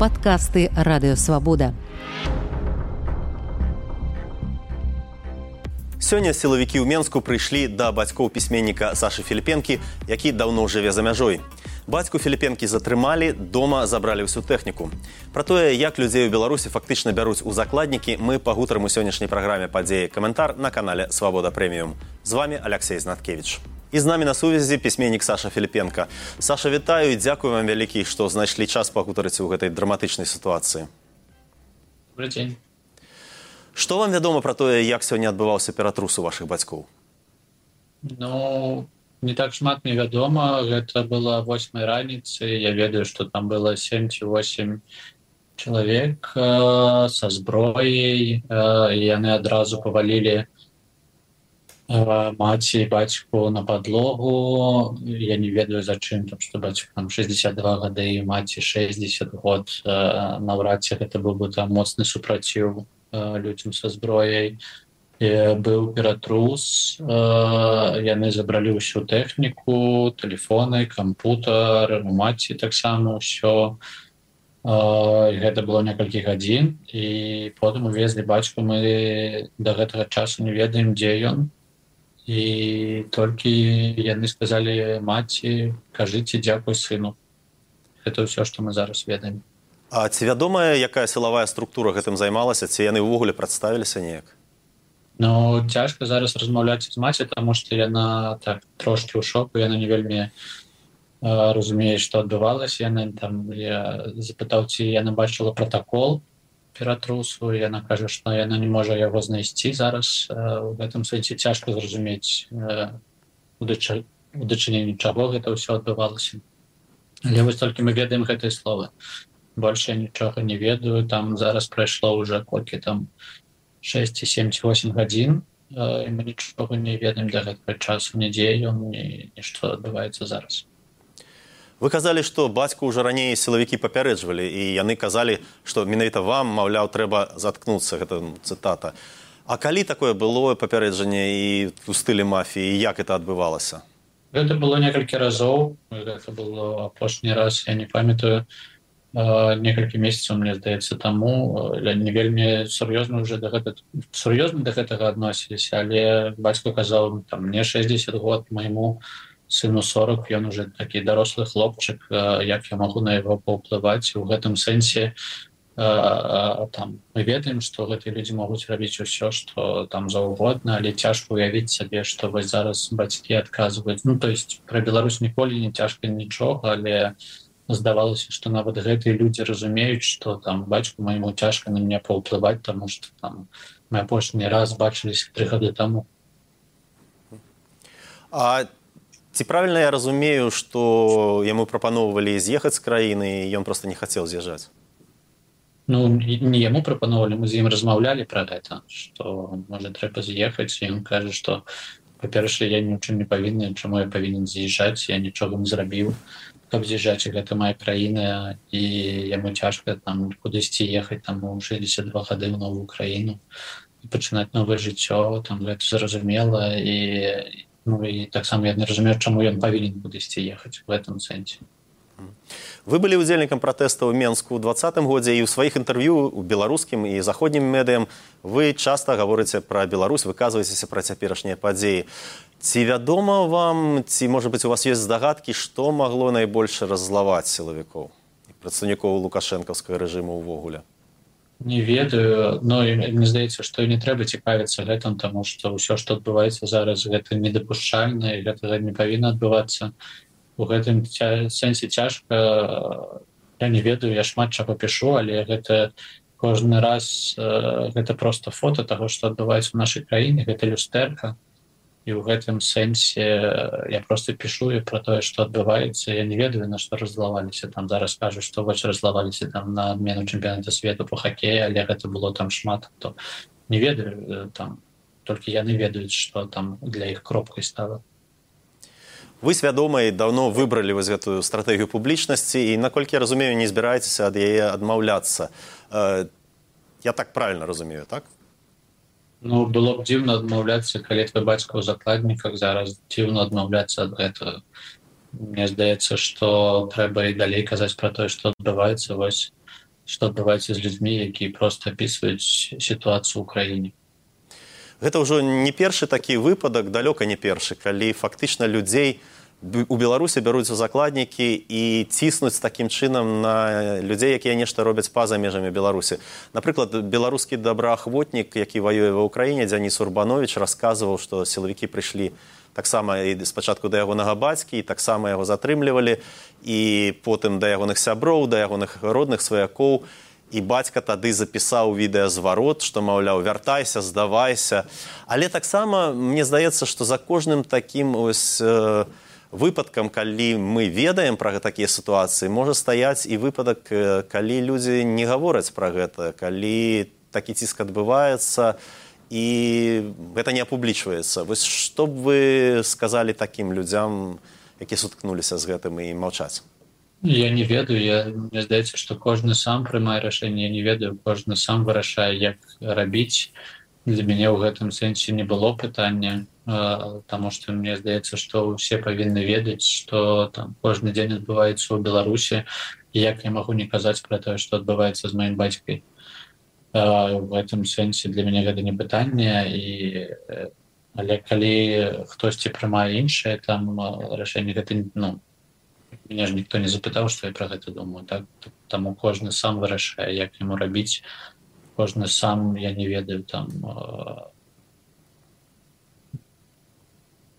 падкасты радыёвабода. Сёння сілавікі ў Менску прыйшлі да бацькоў пісьменніка Сашы Філіпенкі, які даўно жыве за мяжой. Бацьку Філіпенкі затрымалі, дома забралі ўсю тэхніку. Пра тое, як людзей у Беларусі фактычна бяруць у закладнікі, мы пагутарым у сённяшняй праграме падзеі каментар на канале Свабода прэміум. З вами Алексей Знаткевич. І з намі на сувязі пісьменнік Саша Філіпенка. Саша вітаю і дзякую вам вялікі, што знайшлі час пагутарыць у гэтай драматычнай сітуацыі. Добрый дзень. Што вам вядома пра тое, як сёння адбываўся ператрус у вашых бацькоў? Ну не так шмат мне вядома, гэта была восьмай раніцы. Я ведаю, што там было 7 ці 8 чалавек э, са зброяй. Э, яны адразу павалілі маці бацьку на падлогу. Я не ведаю за чым там што бацьку там 62 гады і маці 60 год. Наўрад ці гэта быў бы там моцны супраціў людзям са зброяй. Быў ператрус. Яны забралі ўсю тэхніку телефоны кампутар маці таксама ўсё. Гэта было некалькі гадзін. І потым увезлі бацьку. Мы до гэтага часу не ведаем дзе ён і толькі яны сказалі маці кажыце дзякуй сыну это ўсё што мы зараз ведаем. А ці вядомая якая сілавая структура гэтым займалася? Ці яны ўвогуле прадставіліся неяк? Ну цяжка зараз размаўляць з маці таму што яна так трошки ў шоку яна не вельмі разумее што адбывалася. Яна там я запытаў ці яна бачыла протакол ператрусу яна кажа што яна не можа яго знайсці зараз. У гэтым сэнсе цяжка зразумець у дачыненні чаго гэта ўсё адбывалася. Але вось толькі мы ведаем гэтыя словы. Больше нічога не ведаю. Там зараз прайшло уже колькі там 6 7 8 гадзін мы нічога не ведаем да гэтага часу нідзе ён нішто адбываецца зараз вы казалі што бацьку ўжо раней сілавікі папярэджвалі і яны казалі што менавіта вам маўляў трэба заткнуцца гэта цытата. А калі такое было папярэджанне і у стылі мафіі як это адбывалася? Гэта было некалькі разоў. Гэта было апошні раз я не памятаю. Некалькі месяцаў мне здаецца таму. Не вельмі сур'ёзна уже да гэта сур'ёзна да гэтага адносіліся. Але бацька казаў там мне 60 год майму сыну 40 ён уже такі дарослы хлопчык як я магу на яго паўплываць. У гэтым сэнсе там мы ведаем што гэтыя людзі могуць рабіць усё што там заўгодна але цяжка уявіць сабе што вось зараз бацькі адказваюць. Ну то есть пра Беларусь ніколі не цяжка нічога але здавалася что нават гэтыя людзі разумеюць что там бацьку майму цяжка на меня паўплываць тому что там мы апошні раз бачыліся три гады тому а ці правильно я разумею что яму прапаноўвалі з'ехаць з краіны ён просто не хацеў з'язджаць ну не яму прапановалі мы з ім размаўлялі про гэта что можа трэба з'ехаць ён кажа что па-першае я нічым не павінны чаму я павінен з'язджаць я нічога не зрабіў каб з'язджаць гэта моя краіна і яму цяжка там кудысьці ехаць там у 62 гады ў новую краіну і пачынаць новае жыццё там гэта зразумела і ну і таксама я не разумею чаму ён павінен кудысьці ехаць в этом сэнсе вы былі удзельнікам пратэста ў менску ў двадцатым годзе і ў сваіх інтэрв'ю у беларускім і заходнім медыям вы часта гаворыце пра Беларусь выказваецеся пра цяперашнія падзеі. Ці вядома вам ці можа быть у вас есть здагадкі што магло найбольш раззлаваць сілавікоў і прадстаўнікоў лукашэнкаўскага рэжыму ўвогуле не ведаю но мне здаецца што не трэба цікавіцца гэтым таму што ўсё што адбываецца зараз гэта недапушчальна і гэтага не павінна адбывацца. У гэтым ця... сэнсе цяжка я не ведаю я шмат чаго пішу але гэта кожны раз э, гэта просто фото таго што адбываецца ў нашай краіне гэта люстэрка. і ў гэтым сэнсе я просто пішу і про тое что адбываецца я не ведаю на што разлаваліся там. Зараз кажу што вось разлаваліся там на адмену чэмпіоната свету по хакея але гэта было там шмат то не ведаю там толькі яны ведаюць что там для іх кропкай стала. Вы свядома і давно выбралі вось гэтую стратэгію публічнасці і наколькі разумею не збіраецеся ад яе адмаўляцца. Э, я так правильно разумею так Ну было б дзіўна адмаўляцца калі твой бацька ў закладніках зараз дзіўна адмаўляцца ад гэтага. Мне здаецца што трэба і далей казаць пра тое што адбываецца вось што адбываецца з людзьмі якія просто опісваюць сітуацыю ў краіне. Гэта ўжо не першы такі выпадак далёка не першы калі фактычна людзей у беларусі бяруць у закладнікі і ціснуць такім чынам на людзей якія нешта робяць па-за межамі беларусі напрыклад беларускі добраахвотнік які ваюе ва ўкраіне дзяніс урбанович расказваў што сілавікі прыйшлі таксама і спачатку да ягонага бацькі і таксама яго затрымлівалі і потым да ягоных сяброў да ягоных родных сваякоў і бацька тады запісаў відэазварот што маўляў вяртайся здавайся. Але таксама мне здаецца што за кожным такім ось э, выпадкам калі мы ведаем пра такія сітуацыі можа стаяць і выпадак калі людзі не гавораць пра гэта калі такі ціск адбываецца і гэта не апублічваецца. Вось што б вы сказалі такім людзям які суткнуліся з гэтым і маўчаць? Я не ведаю. Я мне здаецца што кожны сам прымае рашэнне. Не ведаю кожны сам вырашае як рабіць. Для мяне ў гэтым сэнсе не было пытання Таму што мне здаецца, што ўсе павінны ведаць, што там кожны дзень адбываецца ў Беларусі як я магу не казаць пра тое, што адбываецца з маім бацькай. В гэтым сэнсе для мяне гэта не пытанне і але калі хтосьці прымае іншае там рашэнне гэта ну, меня ж ніхто не запытаў, што я пра гэта думаю так таму кожны сам вырашае, як яму рабіць кожны сам я не ведаю там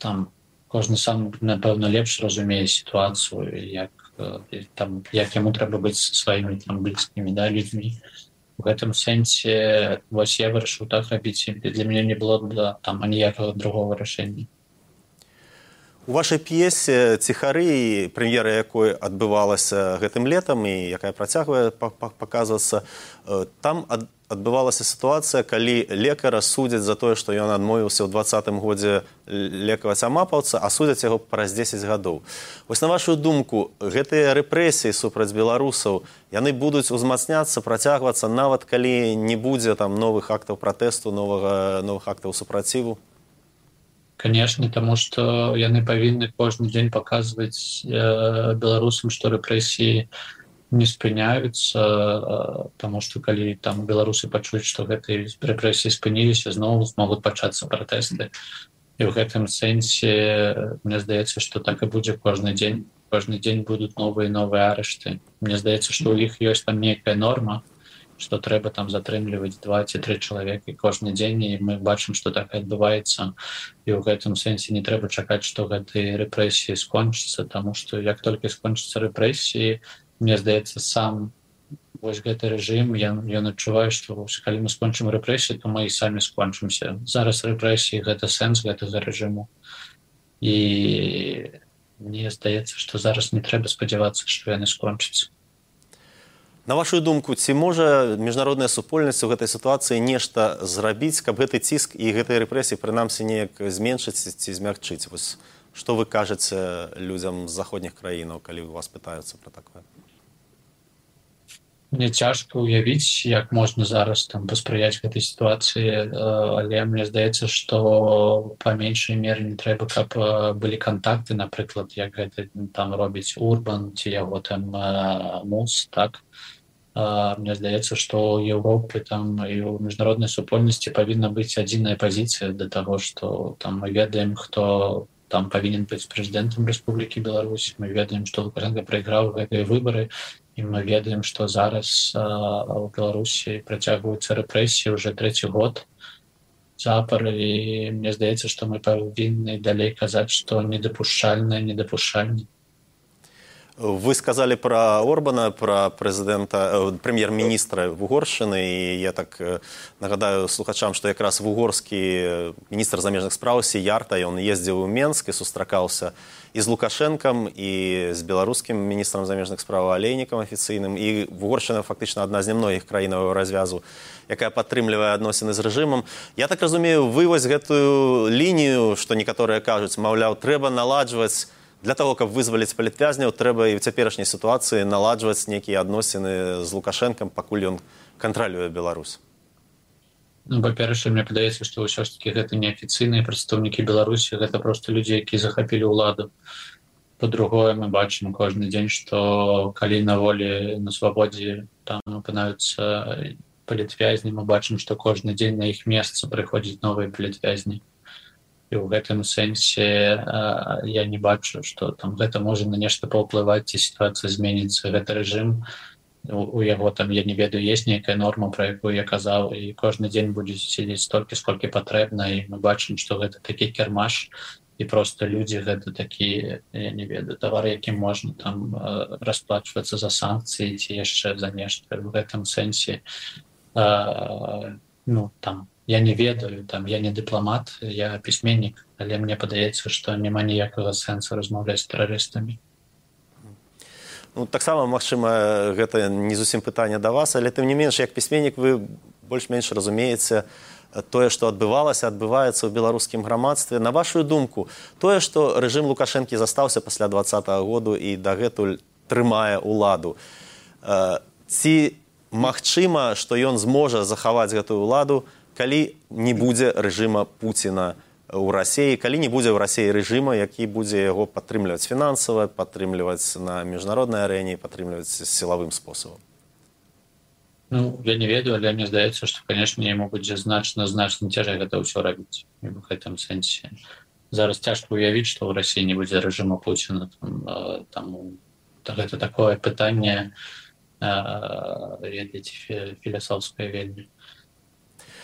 там кожны сам напэўна лепш разумее сітуацыю як там як яму трэба быць сваімі там блізкімі да людзьмі. В гэтым сэнсе вось я вырашыў так рабіць для мяне не было да там аніякага другого рашэння. У вашай п'есе ціхары прэм'ера якой адбывалася гэтым летам і якая працягвае паказвацца там ад адбывалася сітуацыя калі лекара судзяць за тое што ён адмовіўся ў двадцатым годзе лекаваць амапаўца а судзяць яго праз 10 гадоў. Вось на вашу думку гэтыя рэпрэсіі супраць беларусаў яны будуць узмацняцца працягвацца нават калі не будзе там новых актаў пратэсту новага новых актаў супраціву канешне таму што яны павінны кожны дзень паказваць э, беларусам што рэпрэсіі не не спыняюцца таму што калі там беларусы пачуюць што гэтыя рэпрэсіі спыніліся зноў могуць пачацца пратэсты. І ў гэтым сэнсе мне здаецца што так і будзе кожны дзень. Кожны дзень будуць новыя новыя арышты Мне здаецца што ў іх ёсць там некая норма што трэба там затрымліваць два ці тры чалавекі кожны дзень і мы бачым што так адбываецца. І ў гэтым сэнсе не трэба чакаць што гэтыя рэпрэсіі скончыцца таму што як толькі скончыцца рэпрэсіі мне здаецца сам вось гэты рэжым я ён адчуваю што калі мы скончым рэпрэсіі то мы і самі скончымся. Зараз рэпрэсіі гэта сэнс гэтага рэжыму. І мне здаецца што зараз не трэба спадзявацца што яны скончацца. На вашу думку ці можа міжнародная супольнасць у гэтай сітуацыі нешта зрабіць каб гэты ціск і гэтай рэпрэсіі прынамсі неяк зменшыць ці змягчыць? Вось што вы кажаце людзям з заходніх краінаў калі вас пытаюцца пра такое мне цяжка ўявіць як можна зараз там паспрыяць гэтай сітуацыі. Але мне здаецца што па меншай меры не трэба каб былі кантакты напрыклад як гэта там робіць урбан ці яго там мус так? Мне здаецца што Еўропы там і ў міжнароднай супольнасці павінна быць адзіная пазіцыя да таго што там мы ведаем хто там павінен быць прэзідэнтам Рэспублікі Беларусь мы ведаем што Лукашенко прайграў гэтыя выбары і мы ведаем што зараз у беларусі працягваюцца рэпрэсіі уже трэці год. Запар і мне здаецца што мы павінны далей казаць што недапушчальна недапушчальні вы сказали про орбана про прэзідэнта э, прэм'ер-міністра вугоршчыны і я так э, нагадаю слухачам што якраз вугорскі міністр замежных спраў сіярта ён ездзіў у менск і сустракаўся і з лукашэнкам і з беларускім міністрам замежных справ алейнікам афіцыйным і вугоршчына фактычна адна з нямногіх краінаў развязу якая падтрымлівае адносіны з рэжымам я так разумею вывозь гэтую лінію што некаторыя кажуць маўляў трэба наладжваць для того каб вызваліць палітвязняў трэба і ў цяперашняй сітуацыі наладжваць нейкія адносіны з лукашэнкам пакуль ён кантралюе беларусь. Ну, па-перша мне падаецца што ўсё ж таки гэта неафіцыйныя прадстаўнікі беларусі гэта просто людзі якія захапілі ўладу по-другое мы бачым кожны дзень што калі на волі на свабодзе там апынаюцца палітвязні мы бачым што кожны дзень на іх месца прыходзіць новыя палітвязні і ў гэтым сэнсе я не бачу што там гэта можа на нешта паўплываць ці сітуацыя зменіцца гэта рэжым у яго там я не ведаю есть нейкая норма про якую я казаў і кожны дзень будзе сидзець столькі сколькі патрэбна і мы бачым што гэта такі кірмаш і просто людзі гэта такі я не ведаю товар якім можна там расплачвацца за санкцыі ці яшчэ за нешта в гэтым сэнсе ну там я не ведаю там я не дыпламат я пісьменнік але мне падаецца што няма ніякага сэнсу размаўляць тэрарыстамі. Ну, таксама магчыма гэта не зусім пытанне да вас але тым не менш як пісьменнік вы больш-менш разумееце тое што адбывалася адбываецца ў беларускім грамадстве. На вашу думку тое што рэжым лукашэнкі застаўся пасля два -го году і дагэтуль трымае ўладу ці магчыма што ён зможа захаваць гэтую ўладу калі не будзе рэжыма пуціна ў рассіі калі не будзе ў рассіі рэжыма які будзе яго падтрымліваць фінансава падтрымліваць на міжнароднай арэне падтрымліваць сілавым спосабам? Ну я не ведаю але мне здаецца што канешне яму будзе значна значна цяжэй гэта ўсё рабіць в гэтым сэнсе. Зараз цяжка уявіць што ў рассіі не будзе рэжыма пуціна там, там гэта такое пытанне ведаць філасофская вельмі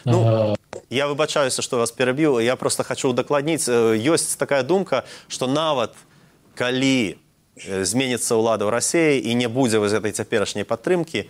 ну, я выбачаюся што вас перабіў я просто хочу удакладніць ёсць такая думка што нават калі зменіцца ўлада ў рассіі і не будзе вось гэтай цяперашняй падтрымкі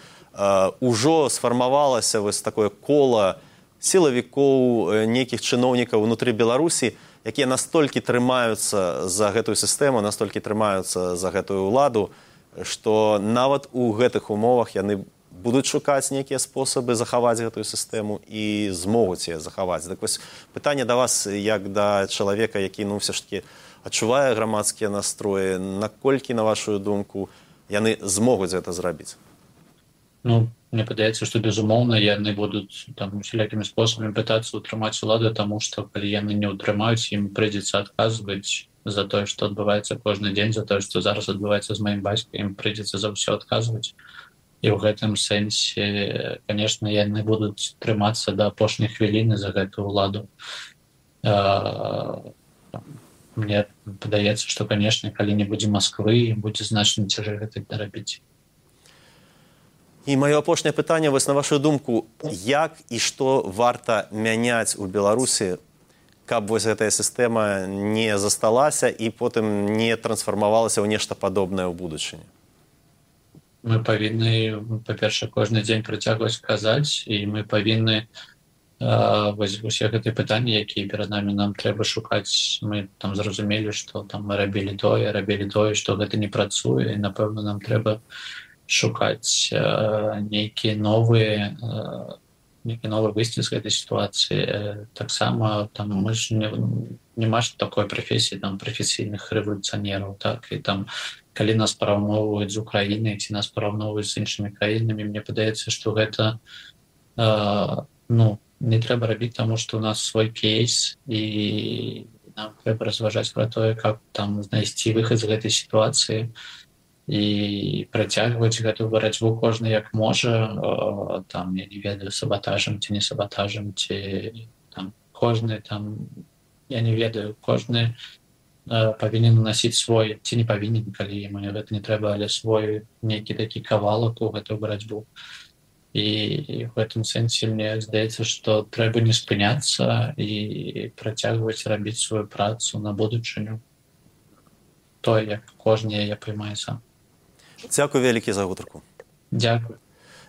ўжо сфармавалася вось такое кола сілавікоў нейкіх чыноўнікаў унутры беларусі якія настолькі трымаюцца за гэтую сістэму настолькі трымаюцца за гэтую ўладу што нават у гэтых умовах яны будуць шукаць нейкія спосабы захаваць гэтую сістэму і змогуць яе захаваць. Так вось пытанне да вас як да чалавека які ну все ж таки адчувае грамадскія настроі наколькі на вашу думку яны змогуць гэта зрабіць? Ну мне падаецца што безумоўна яны будуць там усялякімі спосабамі пытацца ўтрымаць уладу таму што калі яны не ўтрымаюць ім прыйдзецца адказваць за тое што адбываецца кожны дзень за тое што зараз адбываецца з маім бацькам прыйдзецца за ўсё адказваць і ў гэтым сэнсе конечно яны будуць трымацца да апошняй хвіліны за гэтую ўладу. Мне падаецца што канешне калі не будзе москвы будзе значна цяжэй гэта дарабіць і маё апошняе пытанне вось на вашу думку як і што варта мяняць у беларусі каб вось гэтая сістэма не засталася і потым не трансфармавалася ў нешта падобнае ў будучыні мы павінны па-перша кожны дзень працягваць казаць і мы павінны усе гэтыя пытанні якія перад намі нам трэба шукаць мы там зразумелі што там мы рабілі тое рабілі тое што гэта не працуе і напэўна нам трэба шукаць нейкія новыя нейкі новы выйсці з гэтай сітуацыі. Таксама там мы ж не, няма ж такой прафесіі там прафесійных рэвалюцыянераў так і там калі нас параўноўваюць з Украінай ці нас параўноўваюць з іншымі краінамі мне падаецца што гэта э, ну не трэба рабіць таму што у нас свой кейс і нам трэба разважаць пра тое как там знайсці выхад з гэтай сітуацыі і працягваць гэтую барацьбу кожны як можа там я не ведаю сабатажам ці не сабатажам ці там кожны там я не ведаю кожны павінен насіць свой ці не павінен калі мне гэта не трэба але свой нейкі такі кавалак у гэтую барацьбу і в гэтым сэнсе мне здаецца што трэба не спыняцца і працягваць рабіць сваю працу на будучыню то як кожны я прымаю сам Дзякуй вялікі за гутарку. Дякую.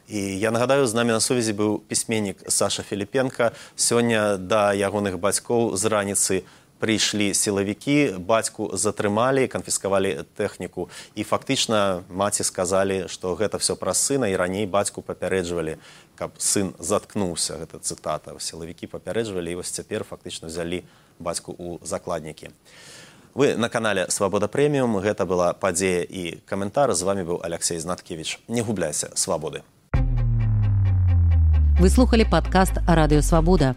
І я нагадаю, з намі на сувязі быў пісьменнік Саша Філіпенка. Сёння да ягоных бацькоў з раніцы прыйшлі сілавікі, бацьку затрымалі, канфіскавалі тэхніку. І фактычна маці сказалі, што гэта ўсё пра сына і раней бацьку папярэджвалі, каб сын заткнуўся гэта цытата. сілавікі папярэджвалі і вось цяпер фактычна взялі бацьку ў закладнікі. Вы на канале свабода прэміум гэта была падзея і каментар з вами быў алексей знаткевич не губляйся свабоды вы слухали падкаст радыёвабода